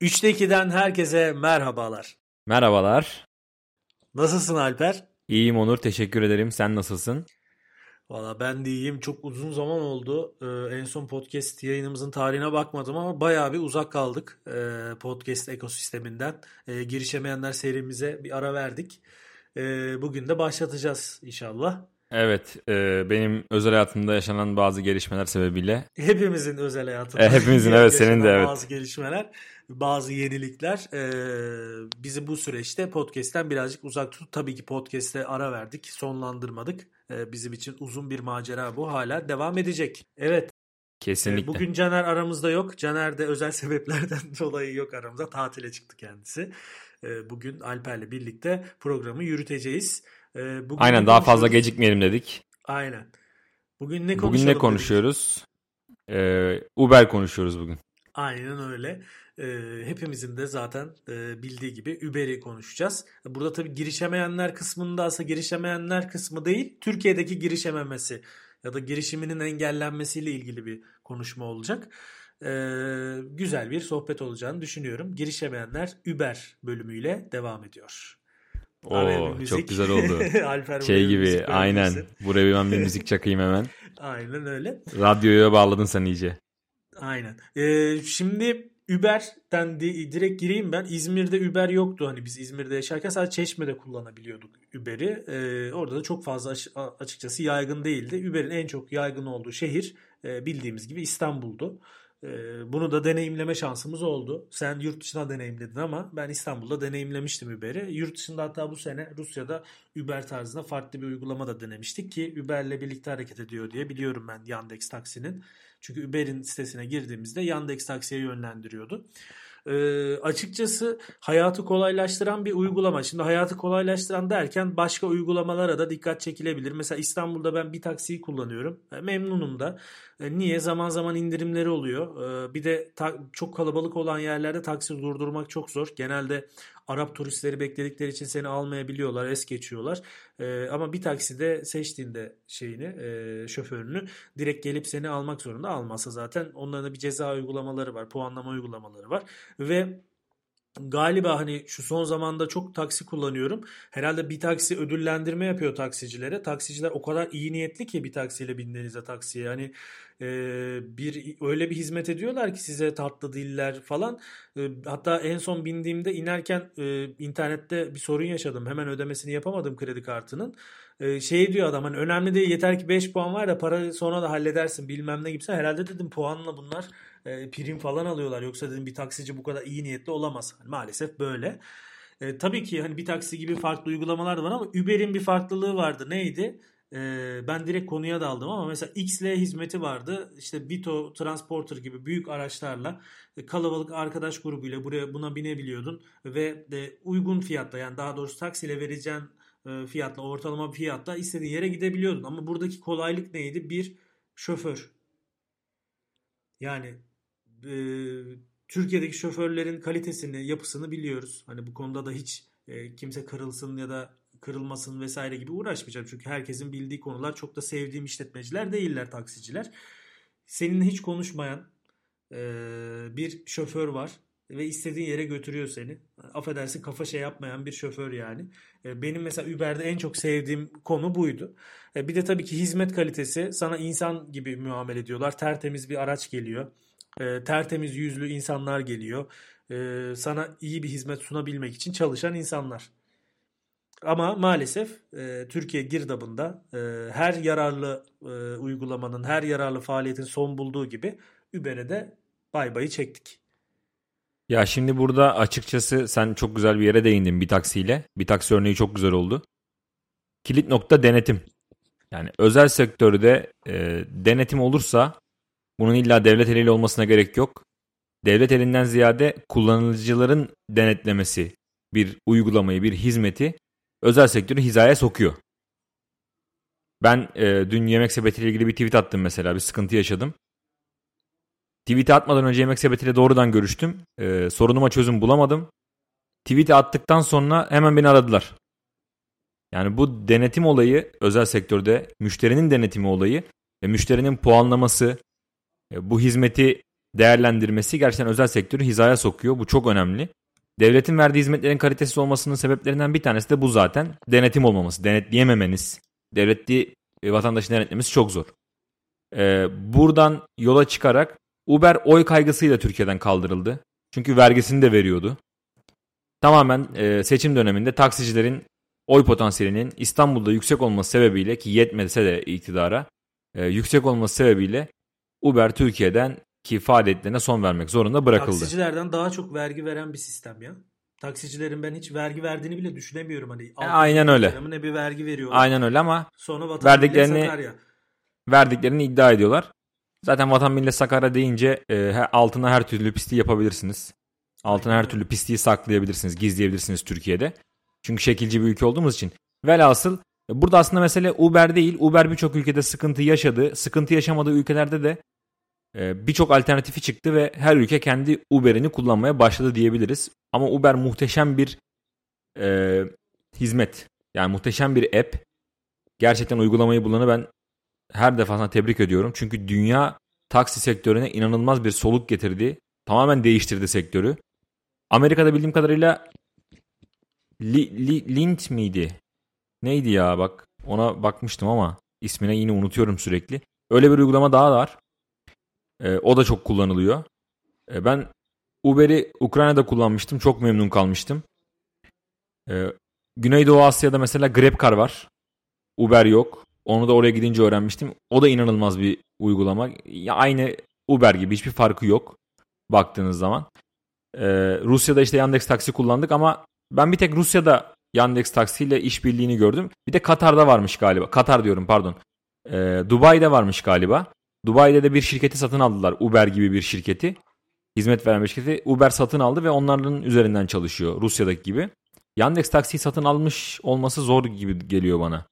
3'te 2'den herkese merhabalar. Merhabalar. Nasılsın Alper? İyiyim Onur, teşekkür ederim. Sen nasılsın? Valla ben de iyiyim. Çok uzun zaman oldu. Ee, en son podcast yayınımızın tarihine bakmadım ama bayağı bir uzak kaldık ee, podcast ekosisteminden. Ee, girişemeyenler serimize bir ara verdik. Ee, bugün de başlatacağız inşallah. Evet, e, benim özel hayatımda yaşanan bazı gelişmeler sebebiyle. Hepimizin özel hayatında. E, hepimizin evet, senin de evet. Bazı gelişmeler, bazı yenilikler e, bizi bu süreçte podcast'ten birazcık uzak tutup tabii ki podcast'e ara verdik, sonlandırmadık. E, bizim için uzun bir macera bu, hala devam edecek. Evet. Kesinlikle. E, bugün Caner aramızda yok. Caner de özel sebeplerden dolayı yok aramızda. Tatile çıktı kendisi. E, bugün Alper'le birlikte programı yürüteceğiz. Ee, bugün Aynen daha fazla gecikmeyelim dedik. Aynen. Bugün ne Bugün ne konuşuyoruz? Ee, Uber konuşuyoruz bugün. Aynen öyle. Ee, hepimizin de zaten e, bildiği gibi Uber'i konuşacağız. Burada tabii girişemeyenler kısmında aslında girişemeyenler kısmı değil, Türkiye'deki girişememesi ya da girişiminin engellenmesiyle ilgili bir konuşma olacak. Ee, güzel bir sohbet olacağını düşünüyorum. Girişemeyenler Uber bölümüyle devam ediyor. Oo çok güzel oldu. Alper şey gibi aynen. Buraya ben bir müzik çakayım hemen. aynen öyle. Radyoya bağladın sen iyice. Aynen. Ee, şimdi Uber'den di- direkt gireyim ben. İzmir'de Uber yoktu. Hani biz İzmir'de yaşarken sadece Çeşme'de kullanabiliyorduk Uber'i. Ee, orada da çok fazla açıkçası yaygın değildi. Uber'in en çok yaygın olduğu şehir e, bildiğimiz gibi İstanbul'du. Ee, bunu da deneyimleme şansımız oldu. Sen yurt dışına deneyimledin ama ben İstanbul'da deneyimlemiştim Uber'i. Yurt dışında hatta bu sene Rusya'da Uber tarzında farklı bir uygulama da denemiştik ki Uber'le birlikte hareket ediyor diye biliyorum ben Yandex Taksi'nin. Çünkü Uber'in sitesine girdiğimizde Yandex Taksi'ye yönlendiriyordu. Ee, açıkçası hayatı kolaylaştıran bir uygulama. Şimdi hayatı kolaylaştıran derken başka uygulamalara da dikkat çekilebilir. Mesela İstanbul'da ben bir taksiyi kullanıyorum. E, memnunum da. E, niye? Zaman zaman indirimleri oluyor. E, bir de ta- çok kalabalık olan yerlerde taksi durdurmak çok zor. Genelde Arap turistleri bekledikleri için seni almayabiliyorlar, es geçiyorlar. E, ama bir takside seçtiğinde şeyini, e, şoförünü direkt gelip seni almak zorunda. Almazsa zaten onların da bir ceza uygulamaları var, puanlama uygulamaları var ve galiba hani şu son zamanda çok taksi kullanıyorum. Herhalde bir taksi ödüllendirme yapıyor taksicilere. Taksiciler o kadar iyi niyetli ki bir taksiyle bindiğinizde taksiye. Hani e, bir öyle bir hizmet ediyorlar ki size tatlı diller falan. E, hatta en son bindiğimde inerken e, internette bir sorun yaşadım. Hemen ödemesini yapamadım kredi kartının. E, şey diyor adam hani önemli değil yeter ki 5 puan var da para sonra da halledersin bilmem ne gibisi. Herhalde dedim puanla bunlar e, prim falan alıyorlar. Yoksa dedim bir taksici bu kadar iyi niyetli olamaz. Hani maalesef böyle. E, tabii ki hani bir taksi gibi farklı uygulamalar da var ama Uber'in bir farklılığı vardı. Neydi? E, ben direkt konuya daldım ama mesela XL hizmeti vardı. İşte Vito Transporter gibi büyük araçlarla e, kalabalık arkadaş grubuyla buraya buna binebiliyordun ve de uygun fiyatta yani daha doğrusu taksiyle vereceğin e, fiyatla ortalama bir fiyatla istediğin yere gidebiliyordun. Ama buradaki kolaylık neydi? Bir şoför. Yani e, Türkiye'deki şoförlerin kalitesini, yapısını biliyoruz. Hani bu konuda da hiç e, kimse kırılsın ya da kırılmasın vesaire gibi uğraşmayacağım. Çünkü herkesin bildiği konular çok da sevdiğim işletmeciler değiller taksiciler. Seninle hiç konuşmayan e, bir şoför var ve istediğin yere götürüyor seni. Affedersin kafa şey yapmayan bir şoför yani. E, benim mesela Uber'de en çok sevdiğim konu buydu. E, bir de tabii ki hizmet kalitesi sana insan gibi muamele ediyorlar. Tertemiz bir araç geliyor e, tertemiz yüzlü insanlar geliyor. E, sana iyi bir hizmet sunabilmek için çalışan insanlar. Ama maalesef e, Türkiye girdabında e, her yararlı e, uygulamanın, her yararlı faaliyetin son bulduğu gibi Uber'e de bay bayı çektik. Ya şimdi burada açıkçası sen çok güzel bir yere değindin bir taksiyle. Bir taksi örneği çok güzel oldu. Kilit nokta denetim. Yani özel sektörde e, denetim olursa bunun illa devlet eliyle olmasına gerek yok. Devlet elinden ziyade kullanıcıların denetlemesi bir uygulamayı, bir hizmeti özel sektörü hizaya sokuyor. Ben e, dün yemek sepetiyle ilgili bir tweet attım mesela. Bir sıkıntı yaşadım. Tweet'i atmadan önce yemek sepetiyle doğrudan görüştüm. E, sorunuma çözüm bulamadım. Tweet'i attıktan sonra hemen beni aradılar. Yani bu denetim olayı özel sektörde müşterinin denetimi olayı ve müşterinin puanlaması, bu hizmeti değerlendirmesi gerçekten özel sektörü hizaya sokuyor. Bu çok önemli. Devletin verdiği hizmetlerin kalitesiz olmasının sebeplerinden bir tanesi de bu zaten. Denetim olmaması, denetleyememeniz. Devletli e, vatandaşı denetlemesi çok zor. Ee, buradan yola çıkarak Uber oy kaygısıyla Türkiye'den kaldırıldı. Çünkü vergisini de veriyordu. Tamamen e, seçim döneminde taksicilerin oy potansiyelinin İstanbul'da yüksek olması sebebiyle ki yetmese de iktidara e, yüksek olması sebebiyle Uber Türkiye'den ki faaliyetlerine son vermek zorunda bırakıldı. Taksicilerden daha çok vergi veren bir sistem ya. Taksicilerin ben hiç vergi verdiğini bile düşünemiyorum. Hani e, aynen öyle. Ne bir vergi veriyorlar. Aynen öyle ama Sonra verdiklerini verdiklerini iddia ediyorlar. Zaten vatan millet Sakarya deyince e, altına her türlü pisliği yapabilirsiniz. Altına her türlü pisliği saklayabilirsiniz, gizleyebilirsiniz Türkiye'de. Çünkü şekilci bir ülke olduğumuz için. Velhasıl burada aslında mesele Uber değil. Uber birçok ülkede sıkıntı yaşadı. Sıkıntı yaşamadığı ülkelerde de e, birçok alternatifi çıktı ve her ülke kendi Uber'ini kullanmaya başladı diyebiliriz. Ama Uber muhteşem bir e, hizmet. Yani muhteşem bir app. Gerçekten uygulamayı bulanı ben her defasında tebrik ediyorum. Çünkü dünya taksi sektörüne inanılmaz bir soluk getirdi. Tamamen değiştirdi sektörü. Amerika'da bildiğim kadarıyla Li, Lint miydi? Neydi ya bak ona bakmıştım ama ismine yine unutuyorum sürekli. Öyle bir uygulama daha var. E, o da çok kullanılıyor. E, ben Uber'i Ukrayna'da kullanmıştım. Çok memnun kalmıştım. E, Güneydoğu Asya'da mesela Grabcar var. Uber yok. Onu da oraya gidince öğrenmiştim. O da inanılmaz bir uygulama. Ya aynı Uber gibi hiçbir farkı yok baktığınız zaman. Ee, Rusya'da işte Yandex Taksi kullandık ama ben bir tek Rusya'da Yandex Taksi ile işbirliğini gördüm. Bir de Katar'da varmış galiba. Katar diyorum pardon. Ee, Dubai'de varmış galiba. Dubai'de de bir şirketi satın aldılar. Uber gibi bir şirketi. Hizmet veren bir şirketi. Uber satın aldı ve onların üzerinden çalışıyor. Rusya'daki gibi. Yandex Taksi'yi satın almış olması zor gibi geliyor bana.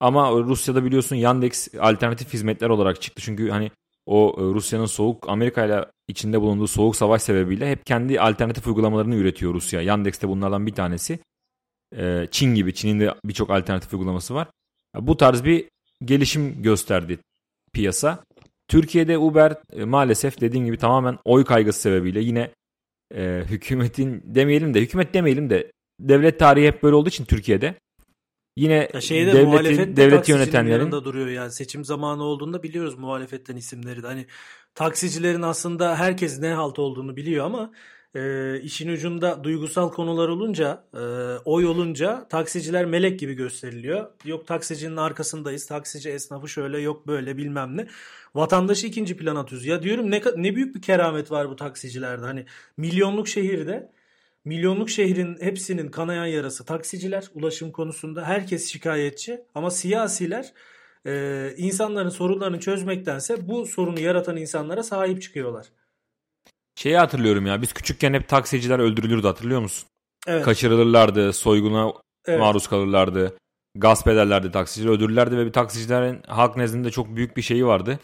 Ama Rusya'da biliyorsun Yandex alternatif hizmetler olarak çıktı. Çünkü hani o e, Rusya'nın soğuk Amerika ile içinde bulunduğu soğuk savaş sebebiyle hep kendi alternatif uygulamalarını üretiyor Rusya. Yandex de bunlardan bir tanesi. E, Çin gibi. Çin'in de birçok alternatif uygulaması var. Bu tarz bir gelişim gösterdi piyasa. Türkiye'de Uber e, maalesef dediğim gibi tamamen oy kaygısı sebebiyle yine e, hükümetin demeyelim de hükümet demeyelim de devlet tarihi hep böyle olduğu için Türkiye'de Yine ya şeyde, devletin, devlet yönetenlerin da duruyor yani seçim zamanı olduğunda biliyoruz muhalefetten isimleri de. Hani taksicilerin aslında herkes ne halt olduğunu biliyor ama e, işin ucunda duygusal konular olunca, e, oy olunca taksiciler melek gibi gösteriliyor. Yok taksicinin arkasındayız, taksici esnafı şöyle yok böyle bilmem ne. Vatandaşı ikinci plana atıyoruz. Ya diyorum ne, ne büyük bir keramet var bu taksicilerde. Hani milyonluk şehirde Milyonluk şehrin hepsinin kanayan yarası taksiciler ulaşım konusunda herkes şikayetçi ama siyasiler e, insanların sorunlarını çözmektense bu sorunu yaratan insanlara sahip çıkıyorlar. Şeyi hatırlıyorum ya biz küçükken hep taksiciler öldürülürdü hatırlıyor musun? Evet. Kaçırılırlardı, soyguna evet. maruz kalırlardı, gasp ederlerdi taksiciler öldürürlerdi ve bir taksicilerin halk nezdinde çok büyük bir şeyi vardı.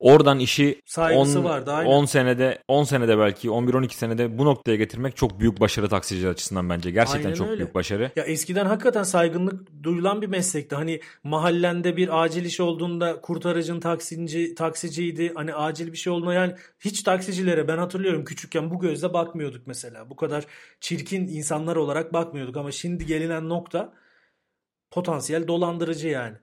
Oradan işi 10, vardı, 10 senede 10 senede belki 11-12 senede bu noktaya getirmek çok büyük başarı taksiciler açısından bence. Gerçekten aynen çok öyle. büyük başarı. Ya eskiden hakikaten saygınlık duyulan bir meslekti. Hani mahallende bir acil iş olduğunda kurtarıcın taksici taksiciydi. Hani acil bir şey olduğunda yani hiç taksicilere ben hatırlıyorum küçükken bu gözle bakmıyorduk mesela. Bu kadar çirkin insanlar olarak bakmıyorduk ama şimdi gelinen nokta potansiyel dolandırıcı yani.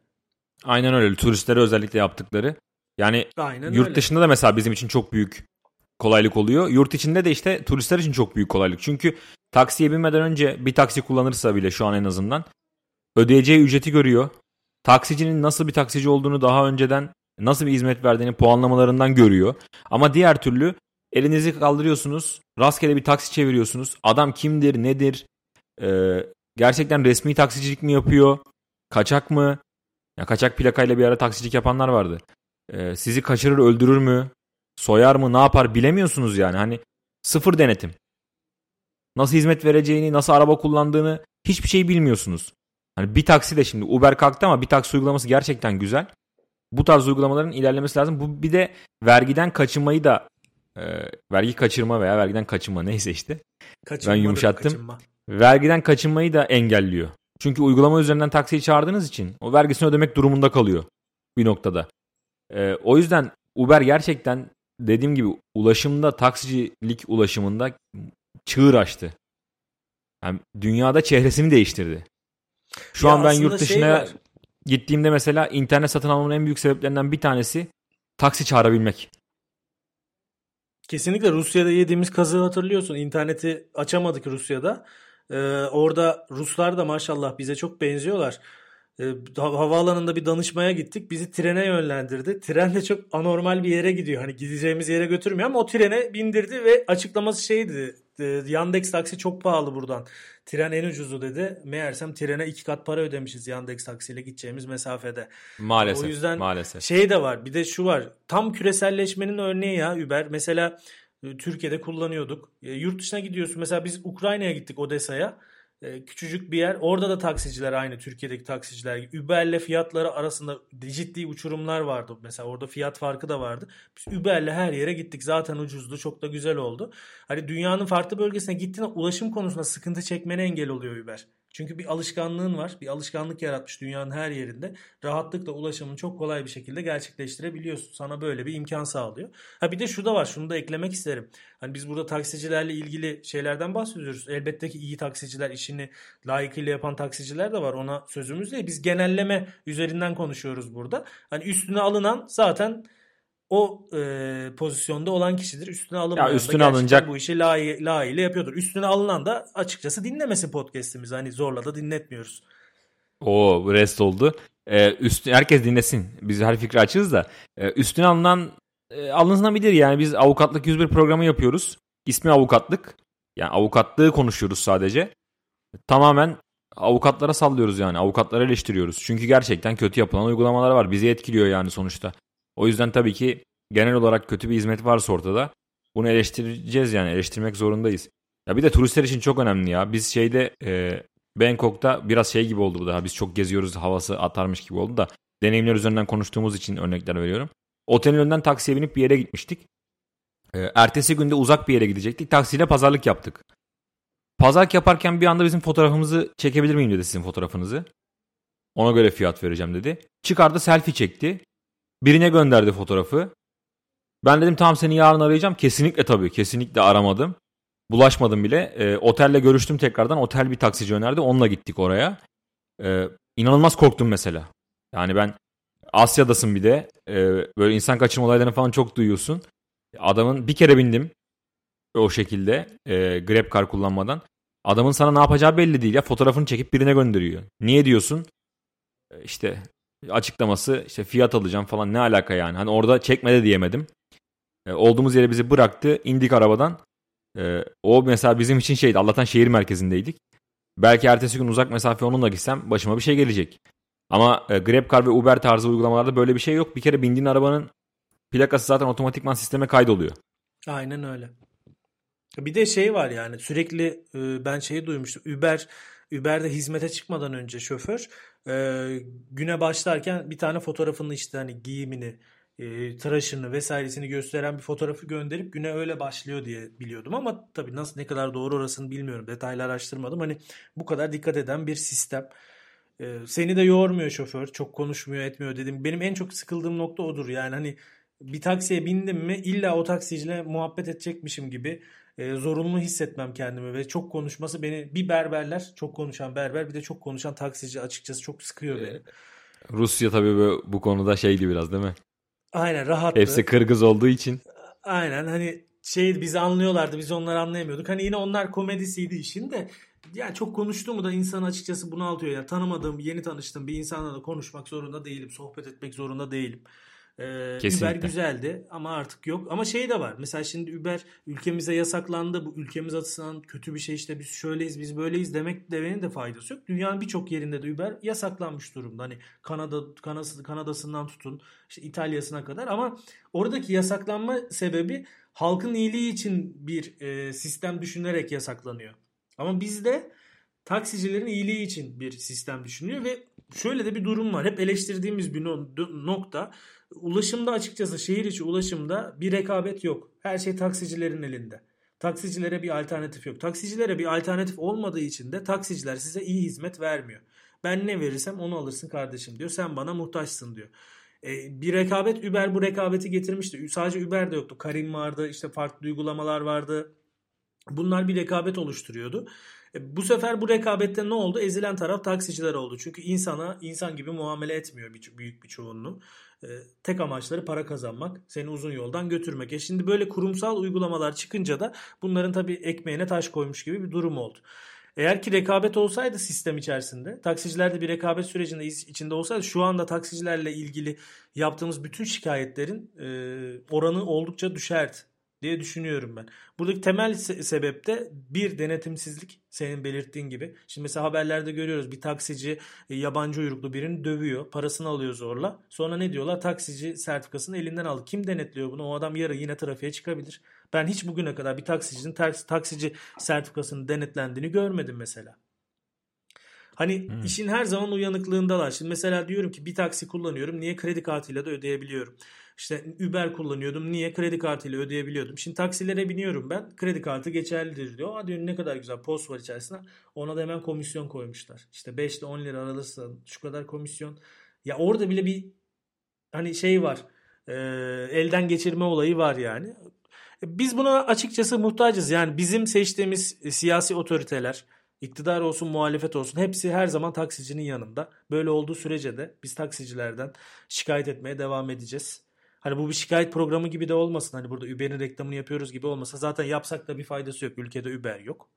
Aynen öyle. Turistlere özellikle yaptıkları. Yani Aynen yurt öyle. dışında da mesela bizim için çok büyük kolaylık oluyor. Yurt içinde de işte turistler için çok büyük kolaylık. Çünkü taksiye binmeden önce bir taksi kullanırsa bile şu an en azından ödeyeceği ücreti görüyor. Taksicinin nasıl bir taksici olduğunu daha önceden nasıl bir hizmet verdiğini puanlamalarından görüyor. Ama diğer türlü elinizi kaldırıyorsunuz. Rastgele bir taksi çeviriyorsunuz. Adam kimdir, nedir? Ee, gerçekten resmi taksicilik mi yapıyor? Kaçak mı? Ya kaçak plakayla bir ara taksicilik yapanlar vardı e, sizi kaçırır öldürür mü? Soyar mı? Ne yapar? Bilemiyorsunuz yani. Hani sıfır denetim. Nasıl hizmet vereceğini, nasıl araba kullandığını hiçbir şey bilmiyorsunuz. Hani bir taksi de şimdi Uber kalktı ama bir taksi uygulaması gerçekten güzel. Bu tarz uygulamaların ilerlemesi lazım. Bu bir de vergiden kaçınmayı da e, vergi kaçırma veya vergiden kaçınma neyse işte. ben yumuşattım. Kaçınma. Vergiden kaçınmayı da engelliyor. Çünkü uygulama üzerinden taksiyi çağırdığınız için o vergisini ödemek durumunda kalıyor bir noktada. E, o yüzden Uber gerçekten dediğim gibi ulaşımda taksicilik ulaşımında çığır açtı. Yani dünyada çehresini değiştirdi. Şu Ya an ben yurt şey dışına var. gittiğimde mesela internet satın almamın en büyük sebeplerinden bir tanesi taksi çağırabilmek. Kesinlikle Rusya'da yediğimiz kazığı hatırlıyorsun. İnterneti açamadık Rusya'da. Ee, orada Ruslar da maşallah bize çok benziyorlar. Ee, ha- havaalanında bir danışmaya gittik. Bizi trene yönlendirdi. Tren de çok anormal bir yere gidiyor. Hani gideceğimiz yere götürmüyor ama o trene bindirdi ve açıklaması şeydi. e, Yandex taksi çok pahalı buradan. Tren en ucuzu dedi. Meğersem trene iki kat para ödemişiz Yandex taksiyle gideceğimiz mesafede. Maalesef. O yüzden maalesef. Şey de var. Bir de şu var. Tam küreselleşmenin örneği ya Uber. Mesela e, Türkiye'de kullanıyorduk. E, Yurt dışına gidiyorsun. Mesela biz Ukrayna'ya gittik Odessa'ya. E, Küçücük bir yer. Orada da taksiciler aynı Türkiye'deki taksiciler gibi. Uber'le fiyatları arasında ciddi uçurumlar vardı. Mesela orada fiyat farkı da vardı. Biz Uber'le her yere gittik. Zaten ucuzdu. Çok da güzel oldu. Hani dünyanın farklı bölgesine gittiğinde ulaşım konusunda sıkıntı çekmene engel oluyor Uber. Çünkü bir alışkanlığın var. Bir alışkanlık yaratmış dünyanın her yerinde. Rahatlıkla ulaşımını çok kolay bir şekilde gerçekleştirebiliyorsun. Sana böyle bir imkan sağlıyor. Ha bir de şu da var. Şunu da eklemek isterim. Hani biz burada taksicilerle ilgili şeylerden bahsediyoruz. Elbette ki iyi taksiciler, işini layıkıyla yapan taksiciler de var. Ona sözümüz değil. Biz genelleme üzerinden konuşuyoruz burada. Hani üstüne alınan zaten o e, pozisyonda olan kişidir. Üstüne alınmayan Ya üstüne alınacak- bu işi layı, layığıyla yapıyordur. Üstüne alınan da açıkçası dinlemesi podcast'imizi. Hani zorla da dinletmiyoruz. O rest oldu. Ee, üstü, herkes dinlesin. Biz her fikri açığız da. Ee, üstüne alınan e, alınabilir yani. Biz avukatlık 101 programı yapıyoruz. İsmi avukatlık. Yani avukatlığı konuşuyoruz sadece. Tamamen avukatlara sallıyoruz yani. Avukatları eleştiriyoruz. Çünkü gerçekten kötü yapılan uygulamalar var. Bizi etkiliyor yani sonuçta. O yüzden tabii ki genel olarak kötü bir hizmet varsa ortada bunu eleştireceğiz yani. Eleştirmek zorundayız. Ya bir de turistler için çok önemli ya. Biz şeyde e, Bangkok'ta biraz şey gibi oldu bu daha. Biz çok geziyoruz havası atarmış gibi oldu da. Deneyimler üzerinden konuştuğumuz için örnekler veriyorum. Otelin önünden taksiye binip bir yere gitmiştik. E, ertesi günde uzak bir yere gidecektik. Taksiyle pazarlık yaptık. Pazarlık yaparken bir anda bizim fotoğrafımızı çekebilir miyim dedi sizin fotoğrafınızı. Ona göre fiyat vereceğim dedi. Çıkardı selfie çekti. Birine gönderdi fotoğrafı. Ben dedim tamam seni yarın arayacağım. Kesinlikle tabii kesinlikle aramadım. Bulaşmadım bile. E, otelle görüştüm tekrardan. Otel bir taksici önerdi. Onunla gittik oraya. E, inanılmaz korktum mesela. Yani ben Asya'dasın bir de. E, böyle insan kaçırma olaylarını falan çok duyuyorsun. Adamın bir kere bindim. O şekilde. E, Grab car kullanmadan. Adamın sana ne yapacağı belli değil ya. Fotoğrafını çekip birine gönderiyor. Niye diyorsun? E, işte açıklaması işte fiyat alacağım falan ne alaka yani. Hani orada çekme de diyemedim. E, olduğumuz yere bizi bıraktı. indik arabadan. E, o mesela bizim için şeydi. Allah'tan şehir merkezindeydik. Belki ertesi gün uzak mesafe onunla gitsem başıma bir şey gelecek. Ama e, GrabCar ve Uber tarzı uygulamalarda böyle bir şey yok. Bir kere bindiğin arabanın plakası zaten otomatikman sisteme kaydoluyor. Aynen öyle. Bir de şey var yani sürekli e, ben şeyi duymuştum. Uber Uber'de hizmete çıkmadan önce şoför e, güne başlarken bir tane fotoğrafını işte hani giyimini, e, tıraşını vesairesini gösteren bir fotoğrafı gönderip güne öyle başlıyor diye biliyordum ama tabii nasıl ne kadar doğru orasını bilmiyorum. Detaylı araştırmadım. Hani bu kadar dikkat eden bir sistem. E, seni de yormuyor şoför. Çok konuşmuyor, etmiyor dedim. Benim en çok sıkıldığım nokta odur. Yani hani bir taksiye bindim mi illa o taksiciyle muhabbet edecekmişim gibi e, zorunlu hissetmem kendimi ve çok konuşması beni bir berberler çok konuşan berber bir de çok konuşan taksici açıkçası çok sıkıyor beni. Rusya tabii bu, bu konuda şeydi biraz değil mi? Aynen rahattı. Hepsi Kırgız olduğu için. Aynen hani şey bizi anlıyorlardı biz onları anlayamıyorduk. Hani yine onlar komedisiydi işin de ya çok konuştuğumu da insan açıkçası bunaltıyor. Ya tanımadığım, yeni tanıştığım bir insanla da konuşmak zorunda değilim. Sohbet etmek zorunda değilim. Ee, Kesinlikle. Uber güzeldi ama artık yok. Ama şey de var. Mesela şimdi Uber ülkemize yasaklandı. Bu ülkemiz açısından kötü bir şey işte biz şöyleyiz biz böyleyiz demek demenin de faydası yok. Dünyanın birçok yerinde de Uber yasaklanmış durumda. Hani Kanada Kanası, Kanada'sından tutun işte İtalya'sına kadar ama oradaki yasaklanma sebebi halkın iyiliği için bir e, sistem düşünerek yasaklanıyor. Ama bizde taksicilerin iyiliği için bir sistem düşünüyor ve şöyle de bir durum var. Hep eleştirdiğimiz bir no- nokta. Ulaşımda açıkçası şehir içi ulaşımda bir rekabet yok. Her şey taksicilerin elinde. Taksicilere bir alternatif yok. Taksicilere bir alternatif olmadığı için de taksiciler size iyi hizmet vermiyor. Ben ne verirsem onu alırsın kardeşim diyor. Sen bana muhtaçsın diyor. E, bir rekabet Uber bu rekabeti getirmişti. Sadece Uber de yoktu. Karim vardı, işte farklı uygulamalar vardı. Bunlar bir rekabet oluşturuyordu. E, bu sefer bu rekabette ne oldu? Ezilen taraf taksiciler oldu. Çünkü insana insan gibi muamele etmiyor büyük bir çoğunluğu. E, tek amaçları para kazanmak, seni uzun yoldan götürmek. E şimdi böyle kurumsal uygulamalar çıkınca da bunların tabii ekmeğine taş koymuş gibi bir durum oldu. Eğer ki rekabet olsaydı sistem içerisinde, taksiciler de bir rekabet sürecinde içinde olsaydı şu anda taksicilerle ilgili yaptığımız bütün şikayetlerin e, oranı oldukça düşerdi diye düşünüyorum ben. Buradaki temel se- sebep de bir denetimsizlik senin belirttiğin gibi. Şimdi mesela haberlerde görüyoruz bir taksici e, yabancı uyruklu birini dövüyor. Parasını alıyor zorla. Sonra ne diyorlar? Taksici sertifikasını elinden aldı. Kim denetliyor bunu? O adam yarın yine trafiğe çıkabilir. Ben hiç bugüne kadar bir taksicinin taksici sertifikasının denetlendiğini görmedim mesela. Hani hmm. işin her zaman uyanıklığındalar. Şimdi mesela diyorum ki bir taksi kullanıyorum. Niye kredi kartıyla da ödeyebiliyorum? İşte Uber kullanıyordum. Niye kredi kartıyla ödeyebiliyordum? Şimdi taksilere biniyorum ben. Kredi kartı geçerlidir diyor. Diyor ne kadar güzel post var içerisinde. Ona da hemen komisyon koymuşlar. İşte 5 ile 10 lira aralırsa şu kadar komisyon. Ya orada bile bir hani şey var. E, elden geçirme olayı var yani. Biz buna açıkçası muhtacız. Yani bizim seçtiğimiz siyasi otoriteler, iktidar olsun muhalefet olsun hepsi her zaman taksicinin yanında. Böyle olduğu sürece de biz taksicilerden şikayet etmeye devam edeceğiz. Hani bu bir şikayet programı gibi de olmasın. Hani burada Uber'in reklamını yapıyoruz gibi olmasa zaten yapsak da bir faydası yok. Ülkede Uber yok.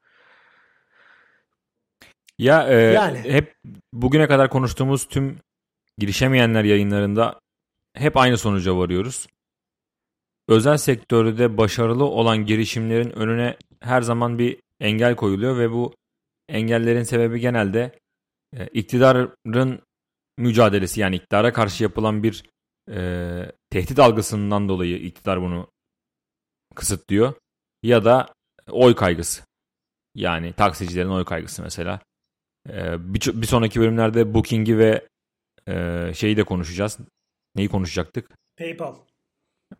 Ya e, yani. hep bugüne kadar konuştuğumuz tüm girişemeyenler yayınlarında hep aynı sonuca varıyoruz. Özel sektörde başarılı olan girişimlerin önüne her zaman bir engel koyuluyor ve bu engellerin sebebi genelde e, iktidarın mücadelesi yani iktidara karşı yapılan bir e, tehdit algısından dolayı iktidar bunu kısıtlıyor. Ya da oy kaygısı. Yani taksicilerin oy kaygısı mesela. E, bir, bir sonraki bölümlerde Booking'i ve e, şeyi de konuşacağız. Neyi konuşacaktık? PayPal.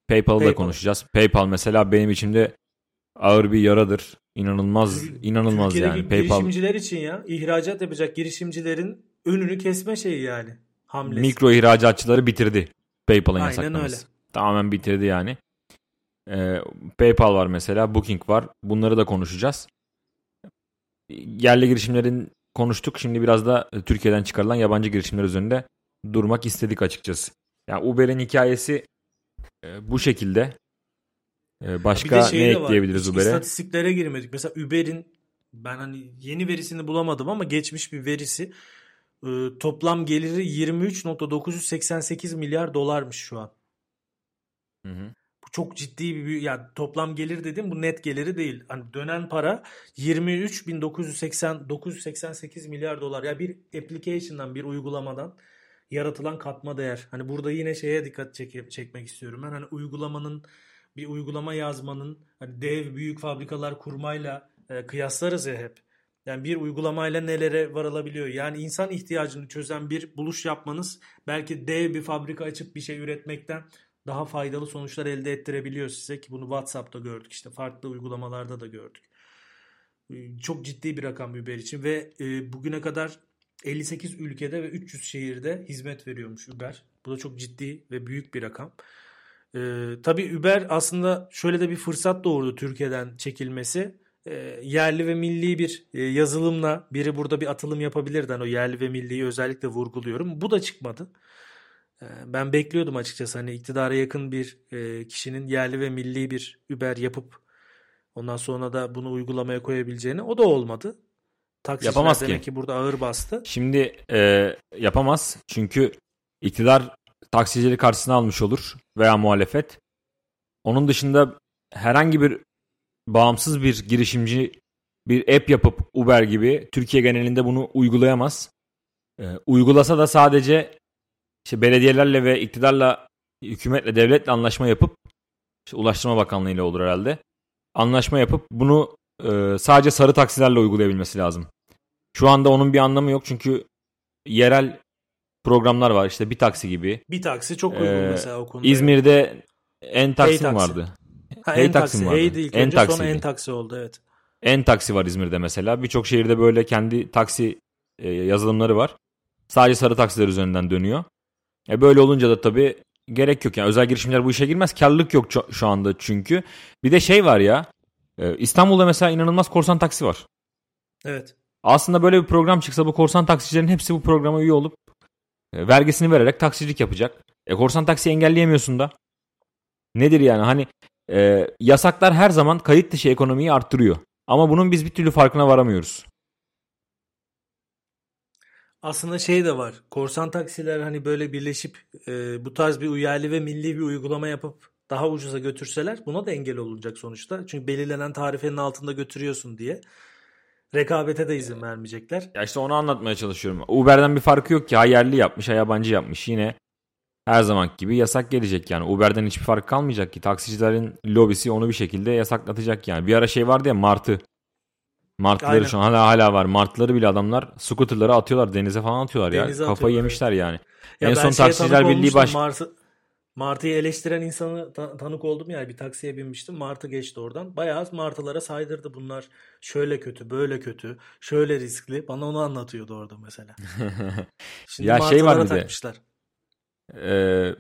PayPal'ı PayPal. da konuşacağız. PayPal mesela benim içimde ağır bir yaradır. İnanılmaz, inanılmaz Türkiye'deki yani. PayPal girişimciler için ya ihracat yapacak girişimcilerin önünü kesme şeyi yani. Hamlesi. Mikro ihracatçıları bitirdi. PayPal'ın yasaklaması. Öyle. Tamamen bitirdi yani. Ee, PayPal var mesela, Booking var. Bunları da konuşacağız. Yerli girişimlerin konuştuk. Şimdi biraz da Türkiye'den çıkarılan yabancı girişimler üzerinde durmak istedik açıkçası. Yani Uber'in hikayesi e, bu şekilde. E, başka ne ekleyebiliriz Uber'e? İstatistiklere girmedik. Mesela Uber'in ben hani yeni verisini bulamadım ama geçmiş bir verisi e, toplam geliri 23.988 milyar dolarmış şu an. Hı hı. Bu çok ciddi bir yani toplam gelir dedim bu net geliri değil. Hani dönen para 23.980 milyar dolar. Ya bir application'dan bir uygulamadan yaratılan katma değer. Hani burada yine şeye dikkat çek çekmek istiyorum. Ben hani uygulamanın bir uygulama yazmanın hani dev büyük fabrikalar kurmayla e, kıyaslarız ya hep. Yani bir uygulamayla nelere varılabiliyor. Yani insan ihtiyacını çözen bir buluş yapmanız belki dev bir fabrika açıp bir şey üretmekten daha faydalı sonuçlar elde ettirebiliyor size ki bunu WhatsApp'ta gördük işte farklı uygulamalarda da gördük. E, çok ciddi bir rakam Uber için ve e, bugüne kadar 58 ülkede ve 300 şehirde hizmet veriyormuş Uber. Bu da çok ciddi ve büyük bir rakam. Ee, tabii Uber aslında şöyle de bir fırsat doğurdu Türkiye'den çekilmesi. Ee, yerli ve milli bir e, yazılımla biri burada bir atılım yapabilirdi. Yani o yerli ve milliyi özellikle vurguluyorum. Bu da çıkmadı. Ee, ben bekliyordum açıkçası hani iktidara yakın bir e, kişinin yerli ve milli bir Uber yapıp ondan sonra da bunu uygulamaya koyabileceğini. O da olmadı. Taksiciler yapamaz demek ki. ki burada ağır bastı. Şimdi e, yapamaz çünkü iktidar taksicileri karşısına almış olur veya muhalefet. Onun dışında herhangi bir bağımsız bir girişimci bir app yapıp Uber gibi Türkiye genelinde bunu uygulayamaz. E, uygulasa da sadece işte belediyelerle ve iktidarla, hükümetle, devletle anlaşma yapıp işte Ulaştırma Bakanlığı ile olur herhalde. Anlaşma yapıp bunu e, sadece sarı taksilerle uygulayabilmesi lazım. Şu anda onun bir anlamı yok çünkü yerel programlar var işte bir taksi gibi. Bir taksi çok uygun ee, mesela o konuda. İzmir'de en taksi hey vardı. Ha, hey en taksi, taksi vardı. Hey değil en önce taksi sonra en taksi oldu evet. En taksi var İzmir'de mesela. Birçok şehirde böyle kendi taksi e, yazılımları var. Sadece sarı taksiler üzerinden dönüyor. E böyle olunca da tabii gerek yok. Yani özel girişimler bu işe girmez. Karlılık yok şu anda çünkü. Bir de şey var ya. E, İstanbul'da mesela inanılmaz korsan taksi var. Evet. Aslında böyle bir program çıksa bu korsan taksicilerin hepsi bu programa üye olup e, vergisini vererek taksicilik yapacak. E korsan taksi engelleyemiyorsun da. Nedir yani hani e, yasaklar her zaman kayıt dışı ekonomiyi arttırıyor. Ama bunun biz bir türlü farkına varamıyoruz. Aslında şey de var. Korsan taksiler hani böyle birleşip e, bu tarz bir yerli ve milli bir uygulama yapıp daha ucuza götürseler buna da engel olunacak sonuçta. Çünkü belirlenen tarifenin altında götürüyorsun diye. Rekabete de izin vermeyecekler. Ya işte onu anlatmaya çalışıyorum. Uber'den bir farkı yok ki. Ha yerli yapmış ha yabancı yapmış. Yine her zaman gibi yasak gelecek yani. Uber'den hiçbir fark kalmayacak ki. Taksicilerin lobisi onu bir şekilde yasaklatacak yani. Bir ara şey vardı ya Martı. Martıları Aynen. şu an hala hala var. Martıları bile adamlar scooterları atıyorlar. Denize falan atıyorlar denize ya. Kafayı yemişler yani. Ya en son Taksiciler Birliği baş... Martı, Martı'yı eleştiren insanı ta- tanık oldum yani bir taksiye binmiştim. Martı geçti oradan. Bayağı martılara saydırdı bunlar şöyle kötü, böyle kötü, şöyle riskli. Bana onu anlatıyordu orada mesela. Şimdi ya şey var bir takmışlar. Ee,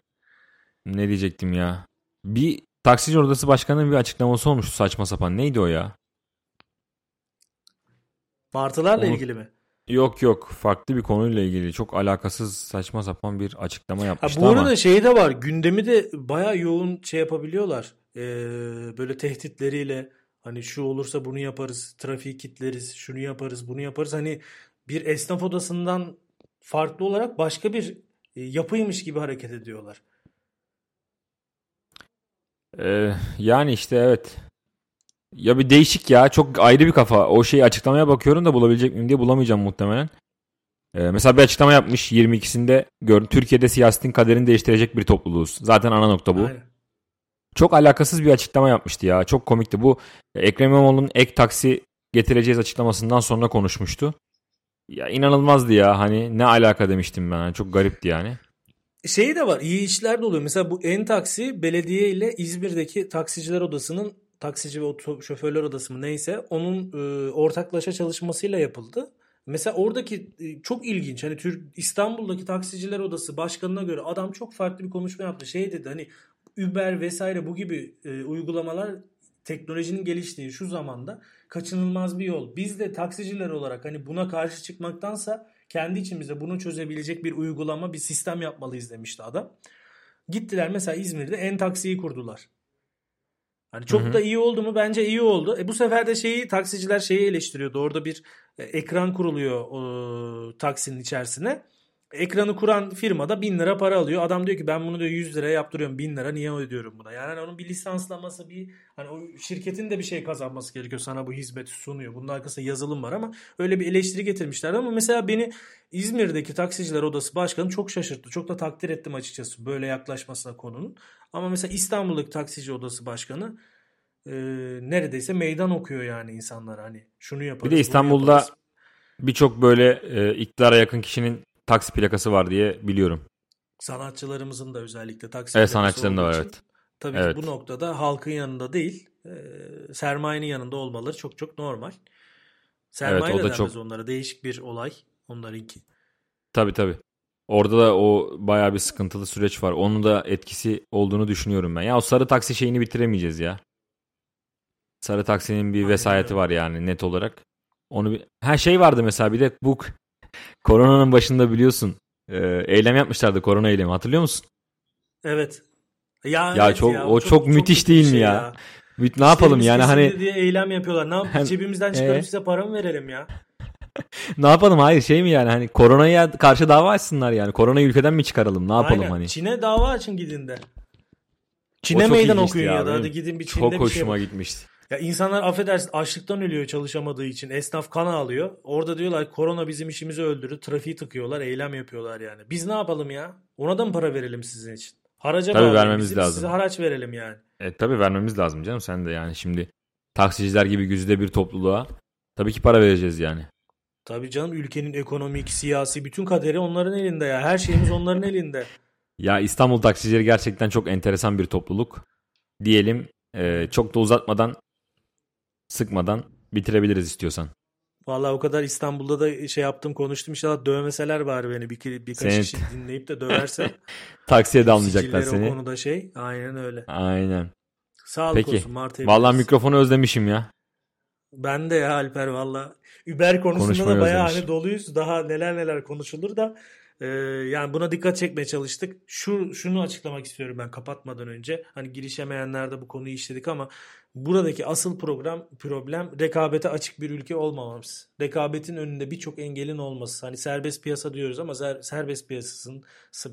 ne diyecektim ya? Bir taksici odası başkanının bir açıklaması olmuştu saçma sapan. Neydi o ya? Martılarla Onu... ilgili mi? Yok yok farklı bir konuyla ilgili çok alakasız saçma sapan bir açıklama yapmıştı ha, bu arada ama. şey de var gündemi de baya yoğun şey yapabiliyorlar. Ee, böyle tehditleriyle hani şu olursa bunu yaparız trafiği kitleriz şunu yaparız bunu yaparız. Hani bir esnaf odasından farklı olarak başka bir yapıymış gibi hareket ediyorlar. Ee, yani işte evet ya bir değişik ya. Çok ayrı bir kafa. O şeyi açıklamaya bakıyorum da bulabilecek miyim diye bulamayacağım muhtemelen. Ee, mesela bir açıklama yapmış 22'sinde gör, Türkiye'de siyasetin kaderini değiştirecek bir topluluğuz. Zaten ana nokta bu. Aynen. Çok alakasız bir açıklama yapmıştı ya. Çok komikti. Bu Ekrem İmamoğlu'nun ek taksi getireceğiz açıklamasından sonra konuşmuştu. Ya inanılmazdı ya. Hani ne alaka demiştim ben. Yani çok garipti yani. Şeyi de var. iyi işler de oluyor. Mesela bu en taksi belediye ile İzmir'deki taksiciler odasının taksici ve şoförler odası mı neyse onun e, ortaklaşa çalışmasıyla yapıldı. Mesela oradaki e, çok ilginç hani Türk İstanbul'daki taksiciler odası başkanına göre adam çok farklı bir konuşma yaptı. Şey dedi hani Uber vesaire bu gibi e, uygulamalar teknolojinin geliştiği şu zamanda kaçınılmaz bir yol. Biz de taksiciler olarak hani buna karşı çıkmaktansa kendi içimizde bunu çözebilecek bir uygulama, bir sistem yapmalıyız demişti adam. Gittiler mesela İzmir'de en taksiyi kurdular. Hani çok Hı-hı. da iyi oldu mu? Bence iyi oldu. E bu sefer de şeyi taksiciler şeyi eleştiriyordu. Orada bir e, ekran kuruluyor o, taksinin içerisine. Ekranı kuran firma da 1000 lira para alıyor. Adam diyor ki ben bunu diyor 100 liraya yaptırıyorum. 1000 lira niye ödüyorum buna? Yani hani onun bir lisanslaması bir hani o şirketin de bir şey kazanması gerekiyor. Sana bu hizmeti sunuyor. Bunun arkasında yazılım var ama öyle bir eleştiri getirmişler ama mesela beni İzmir'deki taksiciler odası başkanı çok şaşırttı. Çok da takdir ettim açıkçası böyle yaklaşmasına konunun. Ama mesela İstanbul'daki taksici odası başkanı e, neredeyse meydan okuyor yani insanlara hani şunu yaparız. Bir de İstanbul'da birçok böyle e, iktidara yakın kişinin taksi plakası var diye biliyorum. Sanatçılarımızın da özellikle taksi Evet sanatçıların da var evet. Tabii evet. ki bu noktada halkın yanında değil e, sermayenin yanında olmaları çok çok normal. Sermaye evet, o da çok... onlara değişik bir olay onlarınki. Tabii tabii. Orada da o baya bir sıkıntılı süreç var. Onun da etkisi olduğunu düşünüyorum ben. Ya o sarı taksi şeyini bitiremeyeceğiz ya. Sarı taksinin bir Aynen vesayeti öyle. var yani net olarak. Onu bir... her şey vardı mesela bir de bu koronanın başında biliyorsun e, eylem yapmışlardı korona eylemi hatırlıyor musun? Evet. Ya, ya evet çok ya, o çok, çok müthiş değil mi şey ya? ya. Ne işte yapalım yani hani diye eylem yapıyorlar. Ne yapalım? Cebimizden çıkarıp e? size para mı verelim ya? ne yapalım hayır şey mi yani hani koronaya karşı dava açsınlar yani. Koronayı ülkeden mi çıkaralım ne yapalım Aynen. hani. Çin'e dava açın gidin de. Çin'e meydan okuyun ya, ya da hadi gidin bir Çin'de çok bir şey hoşuma gitmişti. Ya insanlar affedersin açlıktan ölüyor çalışamadığı için. Esnaf kan alıyor. Orada diyorlar korona bizim işimizi öldürdü. Trafiği tıkıyorlar, eylem yapıyorlar yani. Biz ne yapalım ya? Ona da mı para verelim sizin için? Haraca tabii vermemiz bizim, lazım. Size haraç verelim yani. E tabii vermemiz lazım canım. Sen de yani şimdi taksiciler gibi güzide bir topluluğa tabii ki para vereceğiz yani. Tabii canım ülkenin ekonomik, siyasi bütün kaderi onların elinde ya. Her şeyimiz onların elinde. Ya İstanbul taksicileri gerçekten çok enteresan bir topluluk. Diyelim e, çok da uzatmadan sıkmadan bitirebiliriz istiyorsan. Vallahi o kadar İstanbul'da da şey yaptım konuştum inşallah dövmeseler bari beni bir, birkaç Seni- kişi dinleyip de döverse. Taksiye de almayacaklar Sicilleri o seni. konuda şey. Aynen öyle. Aynen. Sağlık Peki. olsun Mart Vallahi mikrofonu özlemişim ya. Ben de ya Alper valla. Uber konusunda Konuşmayı da bayağı özlemiş. hani doluyuz. Daha neler neler konuşulur da e, yani buna dikkat çekmeye çalıştık. Şu şunu açıklamak istiyorum ben kapatmadan önce. Hani girişemeyenlerde bu konuyu işledik ama buradaki asıl program problem rekabete açık bir ülke olmamamız. Rekabetin önünde birçok engelin olması. Hani serbest piyasa diyoruz ama zer- serbest piyasasının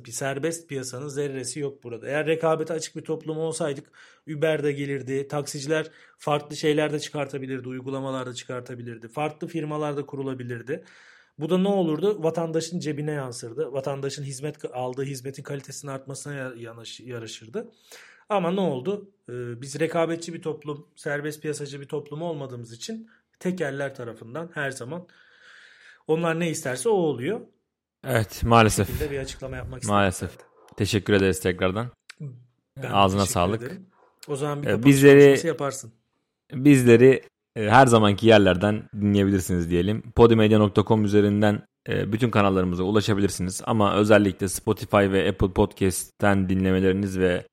serbest piyasanın zerresi yok burada. Eğer rekabete açık bir toplum olsaydık Uber de gelirdi. Taksiciler farklı şeyler de çıkartabilirdi. Uygulamalar da çıkartabilirdi. Farklı firmalar da kurulabilirdi. Bu da ne olurdu? Vatandaşın cebine yansırdı. Vatandaşın hizmet aldığı hizmetin kalitesinin artmasına yaraşırdı. Ama ne oldu? Ee, biz rekabetçi bir toplum, serbest piyasacı bir toplum olmadığımız için tekeller tarafından her zaman onlar ne isterse o oluyor. Evet maalesef. bir açıklama yapmak istedim. Maalesef. Teşekkür ederiz tekrardan. Ben Ağzına sağlık. ederim. O zaman bir Ee, kapanış bizleri- yaparsın. Bizleri her zamanki yerlerden dinleyebilirsiniz diyelim. Podimedia.com üzerinden e, bütün kanallarımıza ulaşabilirsiniz. Ama özellikle Spotify ve Apple Podcast'ten dinlemeleriniz ve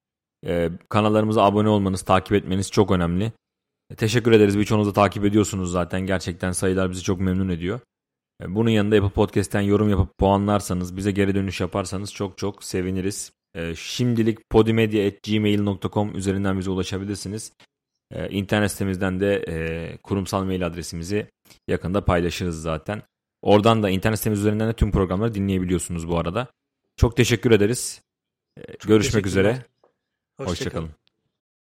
e, kanallarımıza abone olmanız, takip etmeniz çok önemli. E, Teşekkür ederiz. Birçoğunuz da takip ediyorsunuz zaten. Gerçekten sayılar bizi çok memnun ediyor. E, Bunun yanında Apple Podcast'ten yorum yapıp puanlarsanız, bize geri dönüş yaparsanız çok çok seviniriz. E, Şimdilik podimedia.gmail.com üzerinden bize ulaşabilirsiniz. İnternet sitemizden de e, kurumsal mail adresimizi yakında paylaşırız zaten. Oradan da internet sitemiz üzerinden de tüm programları dinleyebiliyorsunuz bu arada. Çok teşekkür ederiz. Ee, Çok Görüşmek üzere. Hoşça kalın. Hoşçakalın.